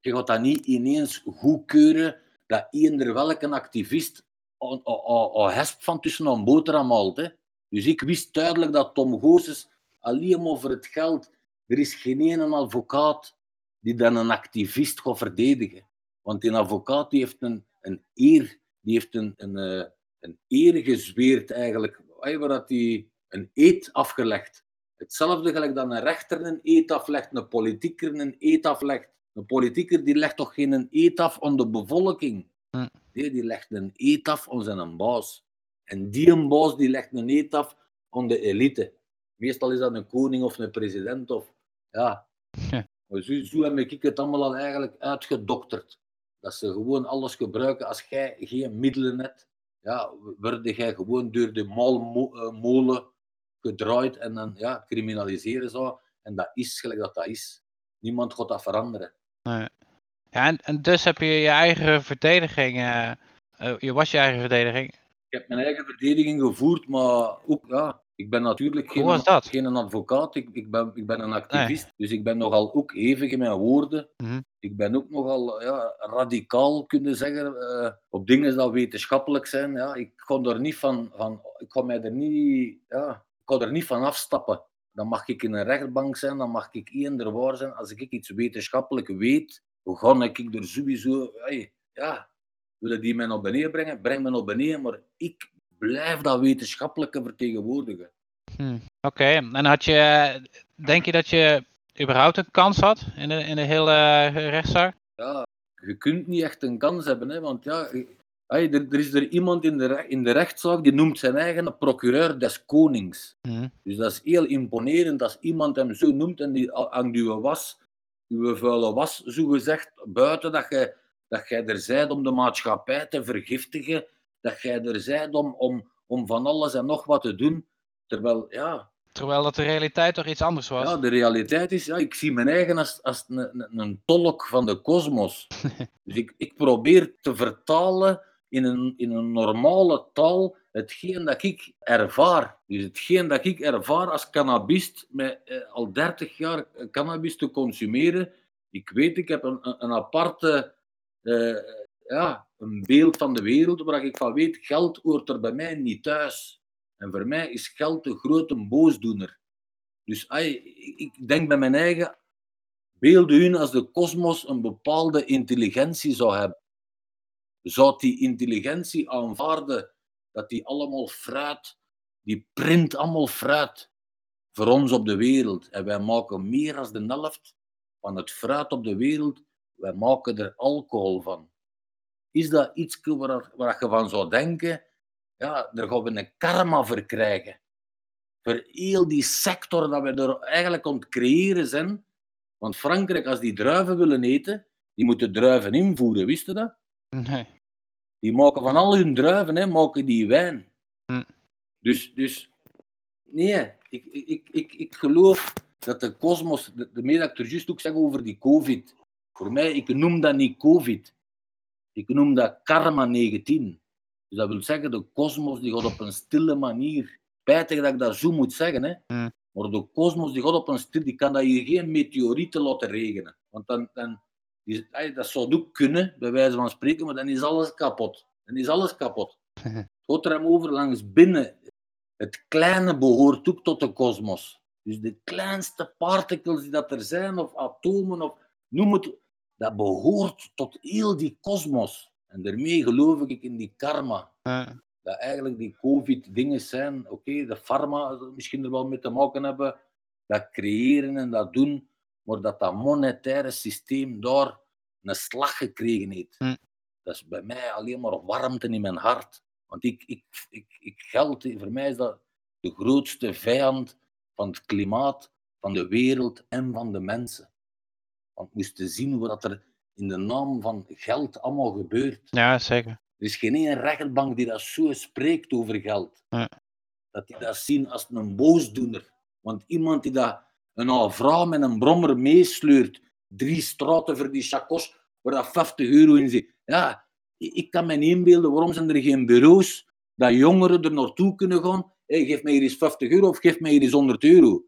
Je gaat dat niet ineens goedkeuren dat eender welke activist een- een- een- een hesp van tussen een boterham haalt. Hè. Dus ik wist duidelijk dat Tom Goossens alleen voor het geld, er is geen ene advocaat die dan een activist gaat verdedigen. Want die advocaat die heeft een, een eer, die heeft een, een, eh, een eer gezweerd eigenlijk, waar dat die een eed afgelegd. Hetzelfde gelijk dat een rechter een eed aflegt, een politieker een eed aflegt. Een politieker die legt toch geen eed af aan de bevolking? Hm. Nee, die legt een eed af aan zijn baas. En die een baas die legt een eed af aan de elite. Meestal is dat een koning of een president. Of, ja. Zo, zo heb ik het allemaal al eigenlijk uitgedokterd. Dat ze gewoon alles gebruiken. Als jij geen middelen hebt, ja, word jij gewoon door de molen gedraaid en dan ja, criminaliseren zo. En dat is gelijk dat dat is. Niemand gaat dat veranderen. Nee. Ja, en, en dus heb je je eigen verdediging, eh, je was je eigen verdediging. Ik heb mijn eigen verdediging gevoerd, maar ook, ja, ik ben natuurlijk geen, dat? geen advocaat. Ik, ik, ben, ik ben een activist, dus ik ben nogal ook hevig in mijn woorden. Mhm. Ik ben ook nogal ja, radicaal, kunnen zeggen, eh, op dingen die wetenschappelijk zijn. Ja, ik ga er niet van, van ik ga mij er niet, ja, ik ga er niet van afstappen. Dan mag ik in een rechtbank zijn, dan mag ik eender waar zijn. Als ik iets wetenschappelijk weet, ga ik er sowieso, hey, ja, willen die mij naar beneden brengen, breng me naar beneden, maar ik blijf dat wetenschappelijke vertegenwoordigen. Hm, Oké, en had je, denk je dat je überhaupt een kans had in de, in de hele eh, rechtszaak? Ja, je kunt niet echt een kans hebben, hè, want ja, er, er is er iemand in de, in de rechtszaak die noemt zijn eigen procureur des konings. Mhm. Dus dat is heel imponerend als iemand hem zo noemt en die aan uw was, uw vuile was, zo gezegd, buiten dat jij dat jij er zijt om de maatschappij te vergiftigen, dat jij er zijt om, om, om van alles en nog wat te doen. Terwijl, ja... Terwijl dat de realiteit toch iets anders was? Ja, de realiteit is, ja, ik zie mijn eigen als, als een, een, een tolk van de kosmos. dus ik, ik probeer te vertalen in een, in een normale taal hetgeen dat ik ervaar. Dus hetgeen dat ik ervaar als cannabist, met eh, al 30 jaar cannabis te consumeren. Ik weet, ik heb een, een aparte uh, ja, een beeld van de wereld waar ik van weet, geld hoort er bij mij niet thuis. En voor mij is geld de grote boosdoener. Dus ik denk bij mijn eigen, beeld u als de kosmos een bepaalde intelligentie zou hebben. Zou die intelligentie aanvaarden dat die allemaal fruit, die print allemaal fruit voor ons op de wereld. En wij maken meer dan de helft van het fruit op de wereld wij maken er alcohol van. Is dat iets waar, je van zou denken? Ja, daar gaan we een karma voor krijgen. Voor heel die sector dat we er eigenlijk aan het creëren zijn. Want Frankrijk, als die druiven willen eten, die moeten druiven invoeren, wist dat? Nee. Die maken van al hun druiven, hè, maken die wijn. Hm. Dus, dus nee, ik, ik, ik, ik geloof dat de kosmos, de, de dat ik er juist ook zeg over die COVID, voor mij, ik noem dat niet COVID. Ik noem dat karma 19. Dus dat wil zeggen, de kosmos die gaat op een stille manier. Spijtig dat ik dat zo moet zeggen, hè. Mm. Maar de kosmos die gaat op een stille... Die kan dat hier geen meteorieten laten regenen. Want dan... dan is, dat zou ook kunnen, bij wijze van spreken, maar dan is alles kapot. Dan is alles kapot. Het gaat er over langs binnen. Het kleine behoort ook tot de kosmos. Dus de kleinste particles die dat er zijn, of atomen, of noem het dat behoort tot heel die kosmos. En daarmee geloof ik in die karma. Dat eigenlijk die COVID-dingen zijn, oké, de pharma misschien er wel mee te maken hebben, dat creëren en dat doen, maar dat dat monetaire systeem daar een slag gekregen heeft. Hm. Dat is bij mij alleen maar warmte in mijn hart. Want ik, ik, ik, ik geld, voor mij is dat de grootste vijand van het klimaat, van de wereld en van de mensen. Want moesten zien wat er in de naam van geld allemaal gebeurt. Ja, zeker. Er is geen één rechtbank die dat zo spreekt over geld. Ja. Dat die dat zien als een boosdoener. Want iemand die dat een vrouw met een brommer meesleurt, drie straten voor die chakos, waar dat 50 euro in zit. Ja, ik kan me niet inbeelden, waarom zijn er geen bureaus dat jongeren er naartoe kunnen gaan. Hey, geef mij hier eens 50 euro of geef mij hier eens 100 euro.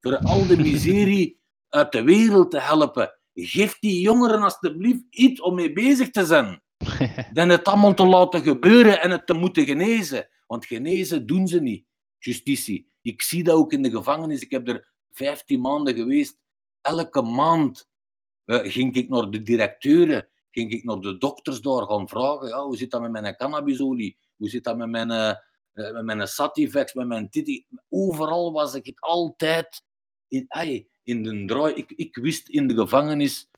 Voor al de miserie uit de wereld te helpen. Geef die jongeren alstublieft iets om mee bezig te zijn. Dan het allemaal te laten gebeuren en het te moeten genezen. Want genezen doen ze niet. Justitie. Ik zie dat ook in de gevangenis. Ik heb er 15 maanden geweest. Elke maand uh, ging ik naar de directeuren, ging ik naar de dokters daar gaan vragen. Ja, hoe zit dat met mijn cannabisolie? Hoe zit dat met mijn, uh, met mijn Sativex, met mijn Titi? Overal was ik altijd in, ay, in de draai. Ik, ik wist in de gevangenis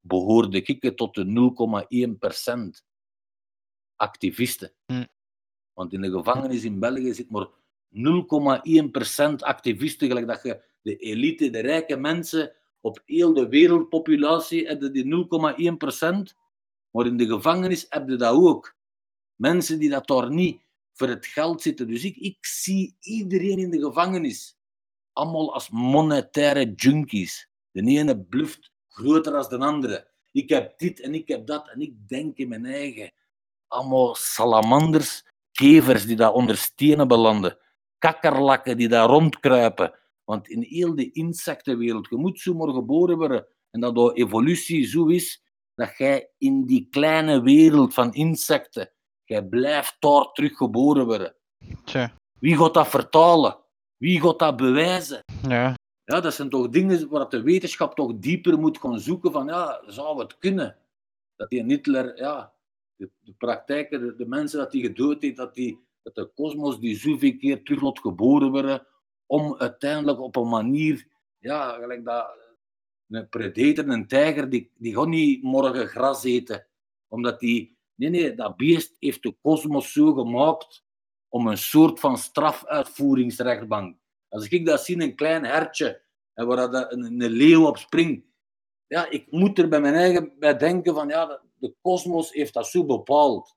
behoorde ik tot de 0,1% activisten. Hm. Want in de gevangenis in België zit maar 0,1% activisten, gelijk dat je de elite, de rijke mensen op heel de wereldpopulatie hebben die 0,1%. Maar in de gevangenis heb je dat ook. Mensen die dat daar niet voor het geld zitten. Dus ik, ik zie iedereen in de gevangenis allemaal als monetaire junkies. De ene bluft groter dan de andere. Ik heb dit en ik heb dat en ik denk in mijn eigen. Allemaal salamanders, kevers die daar onder stenen belanden, kakkerlakken die daar rondkruipen. Want in heel de insectenwereld, je moet zomaar geboren worden. En dat door evolutie zo is, dat jij in die kleine wereld van insecten, jij blijft daar terug geboren worden. Tja. Wie gaat dat vertalen? Wie gaat dat bewijzen? Ja. Ja, dat zijn toch dingen waar de wetenschap toch dieper moet gaan zoeken van, ja, zou het kunnen? Dat die Hitler, ja, de, de praktijken, de, de, mensen dat hij gedood heeft, dat, die, dat de kosmos die zoveel keer terug laat geboren worden, om uiteindelijk op een manier, ja, gelijk dat een predator, een tijger, die, die gaat niet morgen gras eten. Omdat die... Nee, nee, dat beest heeft de kosmos zo gemaakt om een soort van strafuitvoeringsrechtbank. Als ik dat zie, een klein hertje, en waar dat een, een leeuw op springt, ja, ik moet er bij mijn eigen bij denken van, ja, de kosmos heeft dat zo bepaald.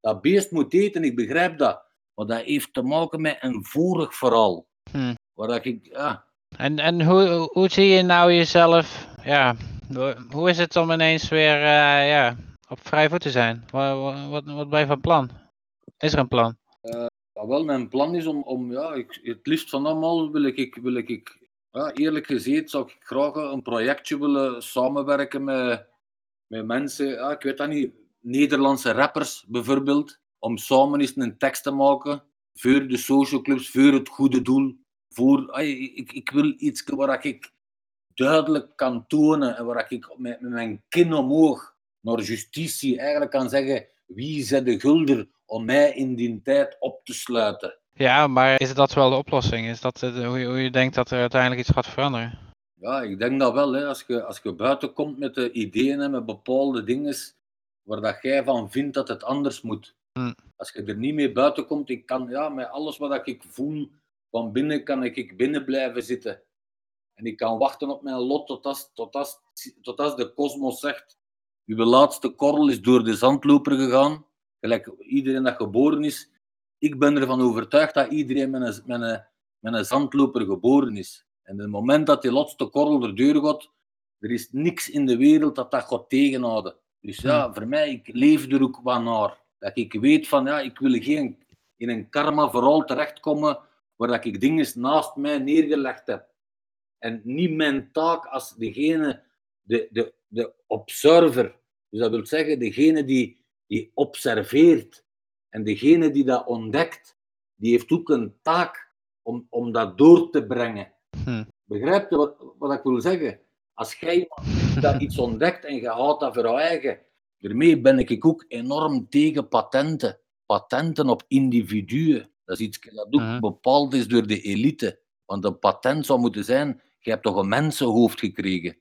Dat beest moet eten, ik begrijp dat. Maar dat heeft te maken met een vorig verhaal. Hm. Waar dat ik, ja, En, en hoe, hoe zie je nou jezelf, ja, hoe- is het om ineens weer eh, ja, op vrij voet te zijn? Wat, wat, wat ben je van plan? Is er een plan? Ja, wel, mijn plan is om, om ja, ik, het liefst van allemaal wil ik, wil ik ja, eerlijk gezegd, zou ik graag een projectje willen samenwerken met, met mensen, ja, ik weet dat niet, Nederlandse rappers bijvoorbeeld, om samen eens een tekst te maken voor de social clubs, voor het goede doel. Voor, ah, ik, ik wil iets waar ik duidelijk kan tonen en waar ik met, met mijn kin omhoog naar justitie eigenlijk kan zeggen wie zet de gulder om mij in die tijd op te sluiten. Ja, maar is dat wel de oplossing? Is dat hoe, je, hoe je denkt dat er uiteindelijk iets gaat veranderen? Ja, ik denk dat wel. Hè. Als, je, als je buiten komt met de ideeën en met bepaalde dingen waar dat jij van vindt dat het anders moet. Hm. Als je er niet mee buiten komt, ik kan ja, met alles wat ik voel van binnen, kan ik binnen blijven zitten. En ik kan wachten op mijn lot tot als, tot als, tot als de kosmos zegt, uw laatste korrel is door de zandloper gegaan. Gelijk iedereen dat geboren is. Ik ben ervan overtuigd dat iedereen met een, met een, met een zandloper geboren is. En op het moment dat die laatste korrel er deur gaat, er is niks in de wereld dat dat gaat tegenhouden. Dus ja, voor mij, ik leef er ook wat naar. Dat ik weet van, ja, ik wil geen in een karma vooral terechtkomen waar dat ik dingen naast mij neergelegd heb. En niet mijn taak als degene, de, de, de observer. Dus dat wil zeggen, degene die, die observeert en degene die dat ontdekt, die heeft ook een taak om, om dat door te brengen. Hm. Begrijp je wat, wat ik wil zeggen? Als jij dat iets ontdekt en je houdt dat voor je eigen, daarmee ben ik ook enorm tegen patenten. Patenten op individuen. Dat is iets dat ook Mhm. bepaald is door de elite. Want een patent zou moeten zijn, je hebt toch een mensenhoofd gekregen.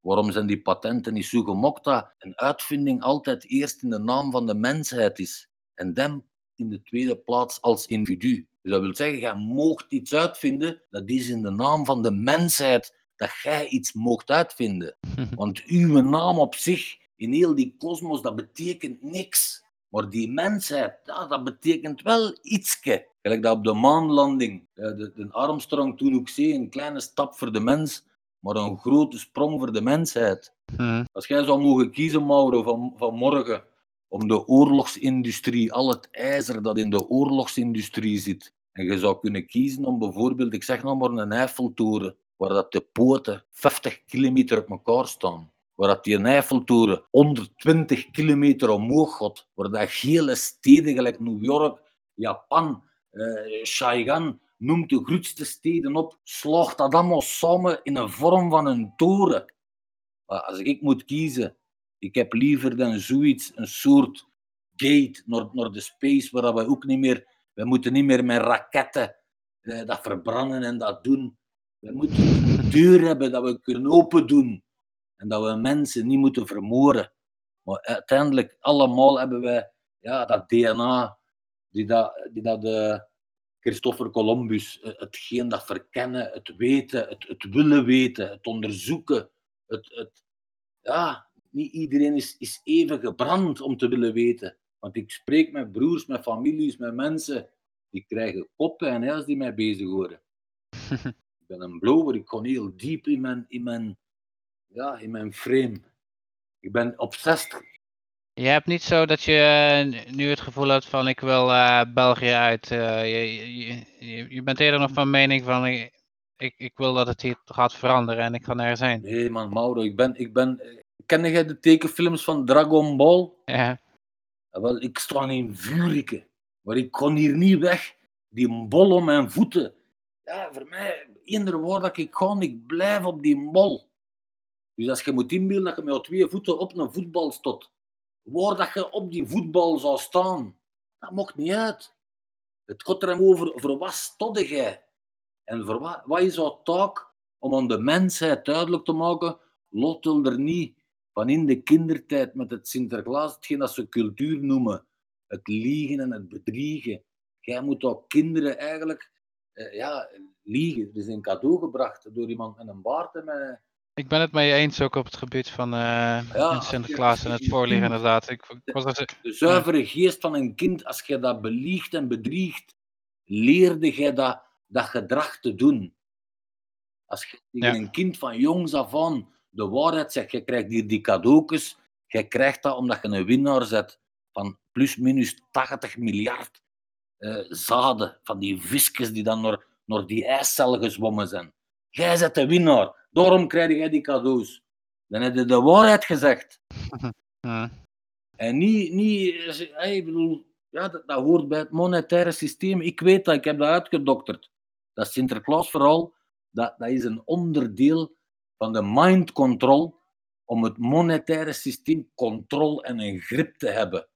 Waarom zijn die patenten niet zo gemokt dat een uitvinding altijd eerst in de naam van de mensheid is? En dan in de tweede plaats als individu. Dus dat wil zeggen, jij moogt iets uitvinden, dat is in de naam van de mensheid dat jij iets moogt uitvinden. Want uw naam op zich, in heel die kosmos, dat betekent niks. Maar die mensheid, ja, dat betekent wel ietske. Gelijk dat op de maanlanding, eh, de, de Armstrong toen ook zei, een kleine stap voor de mens, maar een grote sprong voor de mensheid. Hm. Als jij zou mogen kiezen, Mauro, van, van morgen, om de oorlogsindustrie, al het ijzer dat in de oorlogsindustrie zit, en je zou kunnen kiezen om bijvoorbeeld, ik zeg nog maar een Eiffeltoren, waar dat de poten 50 kilometer op elkaar staan, waar dat die Eiffeltoren 120 kilometer omhoog gaat, waar dat gele steden gelijk New York, Japan, eh noemt de grootste steden op, slaagt dat allemaal samen in een vorm van een toren. Maar als ik moet kiezen, ik heb liever dan zoiets, een soort gate naar, naar de space, waar we ook niet meer, we moeten niet meer met raketten eh, dat verbranden en dat doen. We moeten een deur hebben dat we kunnen open doen en dat we mensen niet moeten vermoorden. Maar uiteindelijk, allemaal hebben wij ja, dat DNA, die dat, die dat eh, Christopher Columbus, eh, hetgeen dat verkennen, het weten, het, het willen weten, het onderzoeken, het, het, ja, niet iedereen is, is even gebrand om te willen weten. Want ik spreek met broers, met families, met mensen, die krijgen koppijn hè, als die mij bezig horen. ik ben een blower, ik kon heel diep in mijn, in mijn, ja, in mijn frame. Ik ben obsessed. Je hebt niet zo dat je eh, nu het gevoel hebt van ik wil eh, België uit. eh, je, je, je, bent eerder nog van mening van ik, ik, ik wil dat het hier gaat veranderen en ik ga nergens heen. Nee, man, Mauro, ik ben, ik ben... Ken jij de tekenfilms van Dragon Ball? Ja. Ja, wel, ik sta in Vurike, maar ik kon hier niet weg. Die bol om mijn voeten. Ja, voor mij, eender waar dat ik ga, ik blijf op die bol. Dus als je moet inbeelden dat je met je twee voeten op een voetbal staat, waar dat je op die voetbal zou staan, dat mocht niet uit. Het gaat er over, voor wat stodde jij? En voor wat, is jouw taak om aan de mensheid duidelijk te maken Lottel er niet van in de kindertijd met het Sinterklaas, hetgeen dat ze cultuur noemen, het liegen en het bedriegen. Jij moet ook kinderen eigenlijk eh, ja, liegen. Er is een cadeau gebracht door iemand met een baard en met, Ik ben het met je eens ook op het gebied van je- Sinterklaas en je het je voorliegen inderdaad. Ik, ik was de zuivere geest van een kind, als je dat beliegt en bedriegt, leerde jij dat, dat gedrag te doen. Als je tegen Ja. een kind van jongs af aan de waarheid zegt, je krijgt hier die cadeautjes, jij krijgt dat omdat je een winnaar zet van plus minus 80 miljard eh, zaden, van die visjes die dan naar, naar die ijscel gezwommen zijn. Jij zet de winnaar, daarom krijg jij die cadeaus. Dan heb je de waarheid gezegd. En niet, niet eh, ik bedoel, ja, dat, dat hoort bij het monetaire systeem. Ik weet dat, ik heb dat uitgedokterd. Dat Sinterklaas vooral, dat, dat is een onderdeel van de mind control om het monetaire systeem controle en een grip te hebben.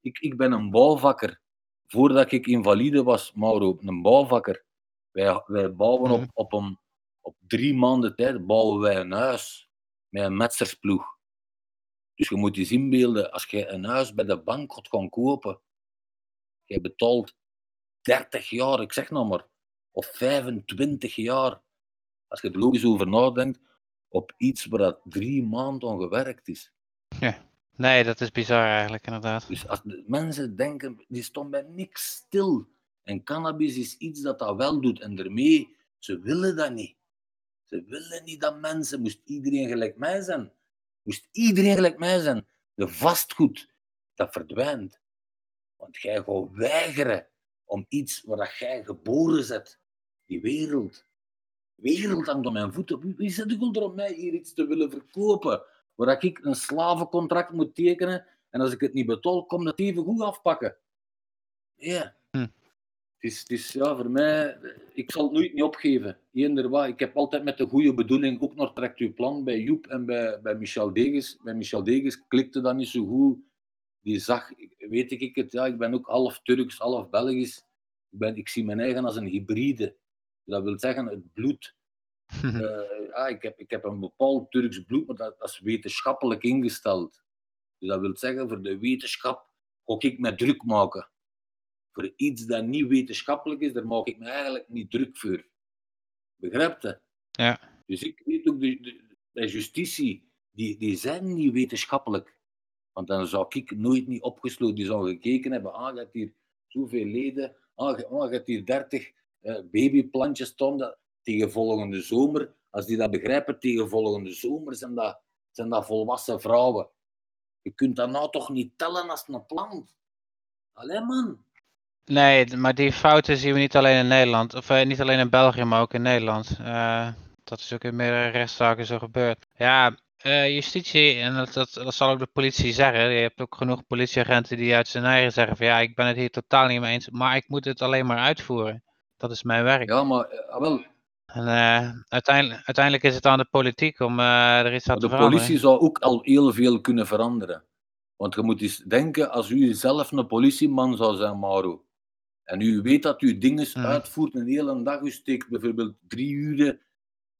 Ik, ik ben een bouwvakker. Voordat ik invalide was, Mauro, een bouwvakker. Wij, wij bouwen op, Mhm. op, een, op drie maanden tijd bouwen wij een huis met een metsersploeg. Dus je moet je eens inbeelden, als je een huis bij de bank gaat gaan kopen, je betaalt 30 jaar, ik zeg nou maar, of 25 jaar, als je er logisch over nadenkt, op iets waar dat drie maanden aan gewerkt is. Nee, dat is bizar eigenlijk inderdaad. Dus als de mensen denken, die stond bij niks stil. En cannabis is iets dat dat wel doet. En daarmee, ze willen dat niet. Ze willen niet dat mensen, moest iedereen gelijk mij zijn. Moest iedereen gelijk mij zijn. De vastgoed, dat verdwijnt. Want jij gaat weigeren om iets waar dat jij geboren zet. Die wereld. wereld hangt om mijn voeten. Wie- zit er om mij hier iets te willen verkopen? Waar ik een slavencontract moet tekenen en als ik het niet betaal, kom dat even goed afpakken. Ja. Het is, is ja, voor mij, ik zal het nooit niet opgeven. Eender wat. Ik heb altijd met de goede bedoeling ook nog trekt uw plan bij Joep en bij, bij Michel Degens. Bij Michel Degens klikte dat niet zo goed. Die zag, weet ik het, ja, ik ben ook half Turks, half Belgisch. Ik, ben, ik zie mijn eigen als een hybride. Dat wil zeggen, het bloed. Eh, ja, ik, heb, ik heb een bepaald Turks bloed, maar dat, dat is wetenschappelijk ingesteld. Dus dat wil zeggen, voor de wetenschap ga ik me druk maken. Voor iets dat niet wetenschappelijk is, daar maak ik me eigenlijk niet druk voor. Begrijpt je? Ja. Dus ik weet ook, de, de, de justitie, die, die zijn niet wetenschappelijk. Want dan zou ik nooit niet opgesloten, die zou gekeken hebben, ah, je hebt hier zoveel leden, ah, je, ah, hier dertig eh, babyplantjes staan, dat, tegen volgende zomer, als die dat begrijpen, tegen volgende zomer zijn dat, zijn dat volwassen vrouwen. Je kunt dat nou toch niet tellen als een plant? Allee man. Nee, maar die fouten zien we niet alleen in Nederland, of eh, niet alleen in België, maar ook in Nederland. Eh, dat is ook in meerdere rechtszaken zo gebeurd. Ja, eh, justitie, en dat, dat, dat zal ook de politie zeggen. Je hebt ook genoeg politieagenten die uit zijn eigen zeggen van ja, ik ben het hier totaal niet mee eens, maar ik moet het alleen maar uitvoeren. Dat is mijn werk. Ja, maar ah, wel, En uiteindelijk, uiteindelijk is het aan de politiek om er iets aan te de veranderen. politie zou ook al heel veel kunnen veranderen. Want je moet eens denken, als u zelf een politieman zou zijn, Mauro, en u weet dat u dingen Mhm. uitvoert een hele dag, u steekt bijvoorbeeld drie uur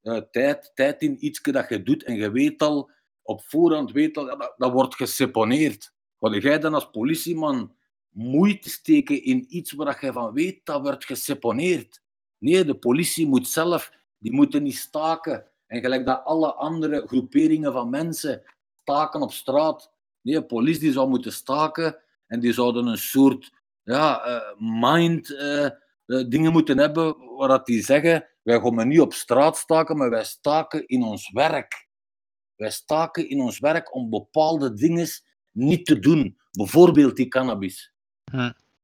eh, tijd, tijd in iets dat je doet en je weet al, op voorhand weet al, dat, dat wordt geseponeerd. Wat jij dan als politieman moeite steken in iets waar je van weet, dat wordt geseponeerd. Nee, de politie moet zelf, die moeten niet staken. En gelijk dat alle andere groeperingen van mensen staken op straat. Nee, de politie zou moeten staken en die zouden een soort ja, eh, mind eh, eh, dingen moeten hebben waar dat die zeggen, wij gaan niet op straat staken, maar wij staken in ons werk. Wij staken in ons werk om bepaalde dingen niet te doen. Bijvoorbeeld die cannabis.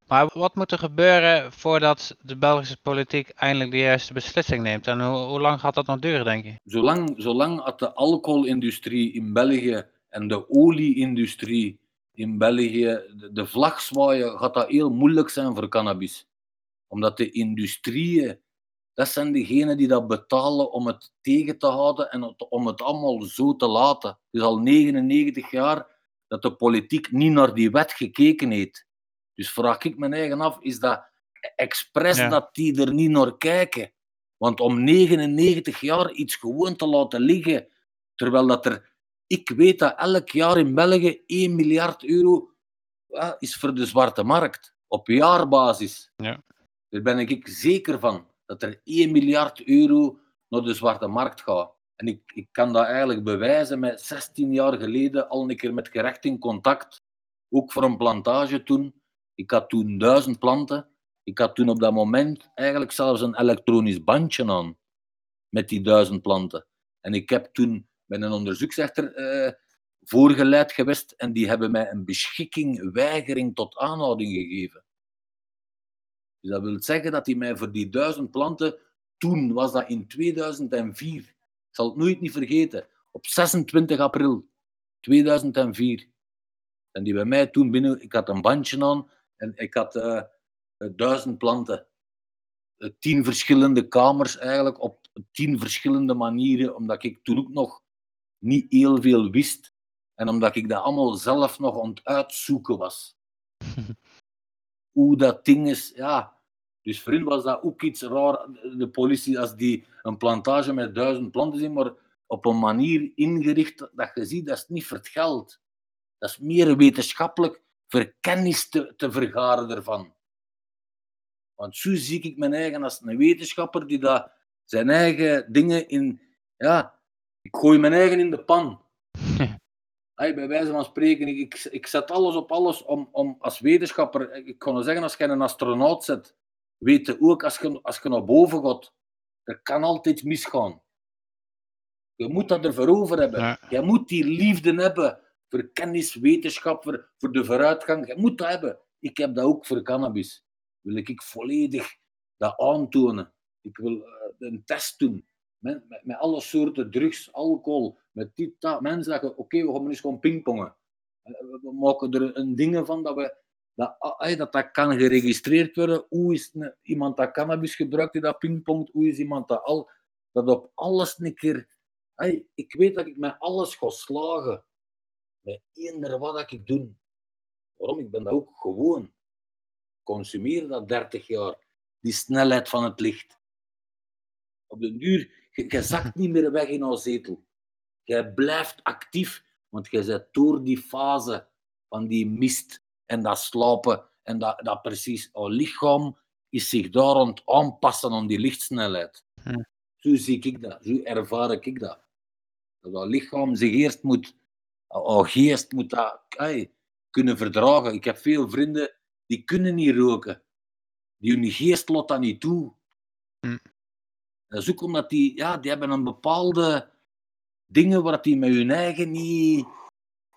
Maar wat moet er gebeuren voordat de Belgische politiek eindelijk de juiste beslissing neemt? En hoe, hoe lang gaat dat nog duren, denk je? Zolang, zolang dat de alcoholindustrie in België en de olieindustrie in België de, vlag zwaaien, gaat dat heel moeilijk zijn voor cannabis. Omdat de industrieën, dat zijn degenen die dat betalen om het tegen te houden en om het allemaal zo te laten. Het is al 99 jaar dat de politiek niet naar die wet gekeken heeft. Dus vraag ik me eigen af, is dat expres Ja. dat die er niet naar kijken? Want om 99 jaar iets gewoon te laten liggen, Terwijl dat er, ik weet dat elk jaar in België 1 miljard euro ja, is voor de zwarte markt. Op jaarbasis. Ja. Daar ben ik zeker van. Dat er 1 miljard euro naar de zwarte markt gaat. En ik, ik kan dat eigenlijk bewijzen met 16 jaar geleden al een keer met gerecht in contact. Ook voor een plantage toen. Ik had toen duizend planten. Ik had toen op dat moment eigenlijk zelfs een elektronisch bandje aan. Met die duizend planten. En ik heb toen met een onderzoeksrechter eh, voorgeleid geweest. En die hebben mij een beschikking weigering tot aanhouding gegeven. Dus dat wil zeggen dat hij mij voor die duizend planten, toen was dat in 2004, ik zal het nooit niet vergeten, op 26 april 2004. En die bij mij toen binnen, ik had een bandje aan en ik had uh, duizend planten. Tien verschillende kamers eigenlijk, op tien verschillende manieren, omdat ik toen ook nog niet heel veel wist. En omdat ik dat allemaal zelf nog aan het uitzoeken was. hoe dat ding is, ja. Dus voor hen was dat ook iets raar, de politie, als die een plantage met duizend planten zien, maar op een manier ingericht dat je ziet, dat is niet voor het geld. Dat is meer wetenschappelijk voor kennis te, te vergaren ervan. Want zo zie ik mijn eigen als een wetenschapper die dat zijn eigen dingen in... Ja, ik gooi mijn eigen in de pan. Hey, bij wijze van spreken, ik, ik zet alles op alles om, om als wetenschapper, ik kan zeggen, als je een astronaut zet, weet je ook, als je, als je naar boven gaat, er kan altijd misgaan. Je moet dat ervoor over hebben. Ja. Je moet die liefde hebben voor kennis, wetenschap, voor, voor de vooruitgang. Je moet dat hebben. Ik heb dat ook voor cannabis. Wil ik volledig dat aantonen. Ik wil uh, een test doen. Met, met, alle soorten drugs, alcohol, met dit, dat. Mensen zeggen, oké, we gaan eens gewoon pingpongen. We maken er een ding van dat we dat, dat dat kan geregistreerd worden. Hoe is iemand dat cannabis gebruikt die dat pingpongt? Hoe is iemand dat al... Dat op alles een keer... ik weet dat ik met alles ga slagen. Met eender wat dat ik doe. Waarom? Ik ben dat ook gewoon. Consumeer dat 30 jaar. Die snelheid van het licht. Op de duur, je, je zakt niet meer weg in een zetel. Jij blijft actief, want je zit door die fase van die mist en dat slapen en dat, dat precies, ons lichaam is zich daar aan het aanpassen aan die lichtsnelheid. Hm. Zo zie ik dat, zo ervaar ik dat. Dat dat lichaam zich eerst moet, ons geest moet dat kunnen verdragen. Ik heb veel vrienden die kunnen niet roken. Die hun geest laat dat niet toe. Hm. Dat is ook omdat die, ja, die hebben een bepaalde dingen waar die met hun eigen niet,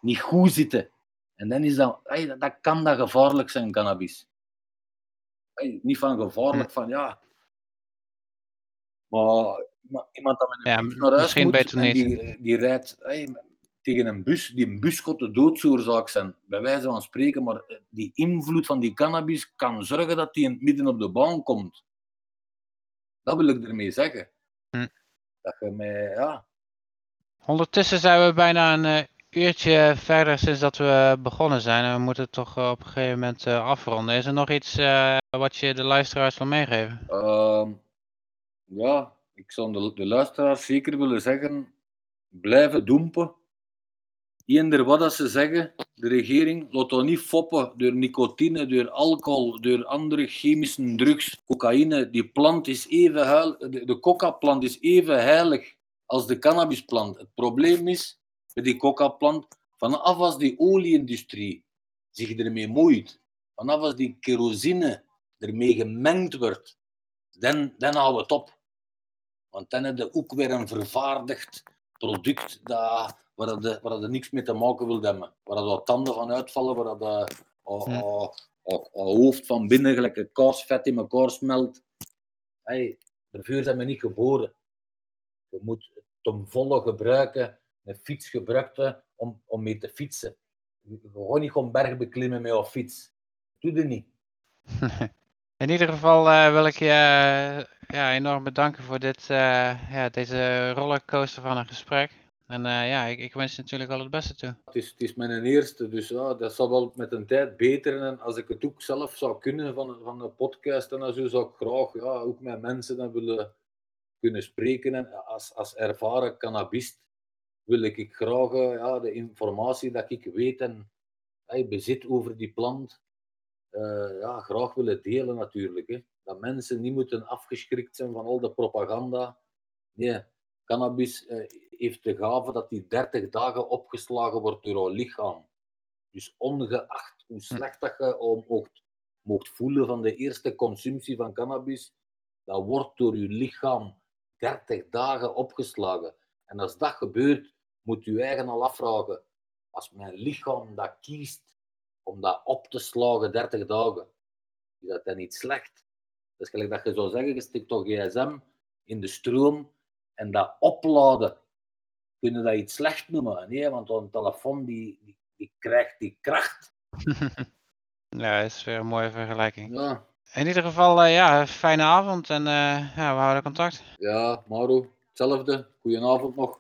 niet goed zitten. En dan is dat, hey, dat, kan dat gevaarlijk zijn, cannabis. Hey, niet van gevaarlijk, van ja. Maar, iemand dat met een ja, bus naar huis moet, beter en die, die rijdt hey, tegen een bus, die een bus gaat de doodsoorzaak zijn, bij wijze van spreken, maar die invloed van die cannabis kan zorgen dat die in het midden op de baan komt. Dat wil ik ermee zeggen. Hm. Dat je mij, ja, Ondertussen zijn we bijna een eh, uurtje verder sinds dat we begonnen zijn. En we moeten toch eh, op een gegeven moment eh, afronden. Is er nog iets wat je de luisteraars wil meegeven? Ehm, ja, ik zou de, de luisteraars zeker willen zeggen, blijven doempen. Eender wat dat ze zeggen, de regering, laat dat niet foppen door nicotine, door alcohol, door andere chemische drugs, cocaïne. Die plant is even de coca-plant is even heilig als de cannabisplant. Het probleem is, met die coca-plant, vanaf als die olieindustrie zich ermee moeit, vanaf als die kerosine ermee gemengd wordt, dan, dan houden we het op. Want dan heb je ook weer een vervaardigd product dat, waar, je, waar je niks mee te maken wil hebben. Waar je tanden van uitvallen, waar je oh, oh, oh, oh, hoofd van binnen gelijk een kaarsvet in elkaar smelt. Hey, daarvoor zijn we niet geboren. Je moet het ten volle gebruiken, een fiets gebruiken om, om mee te fietsen. Gewoon niet gewoon berg beklimmen met je fiets. Doe dat niet. In ieder geval eh, wil ik je eh, ja, enorm bedanken voor dit, eh, ja, deze rollercoaster van een gesprek. En eh, ja, ik, ik wens je natuurlijk al het beste toe. Het is, het is mijn eerste, dus ja, dat zal wel met een tijd beter. En als ik het ook zelf zou kunnen van, van een podcast, en zo zou ik graag ja, ook met mensen dan willen kunnen spreken. En als, als ervaren cannabist wil ik graag eh, ja, de informatie dat ik weet en hey, bezit over die plant, eh, ja, graag willen delen natuurlijk. Hè. Dat mensen niet moeten afgeschrikt zijn van al de propaganda. Nee, cannabis eh, heeft de gave dat die 30 dagen opgeslagen wordt door jouw lichaam. Dus ongeacht hoe slecht dat je om mocht, mocht voelen van de eerste consumptie van cannabis, dat wordt door je lichaam 30 dagen opgeslagen. En als dat gebeurt, moet je eigen al afvragen, als mijn lichaam dat kiest om dat op te slagen 30 dagen, is dat dan niet slecht? Dat is gelijk dat je zou zeggen, je stikt toch gsm in de stroom en dat opladen, kunnen dat iets slecht noemen? Nee, want een telefoon die, die, die krijgt die kracht. Ja, dat is weer een mooie vergelijking. Ja, In ieder geval, eh, ja, fijne avond en eh, ja, we houden contact. ja Mauro, hetzelfde. Goedenavond nog.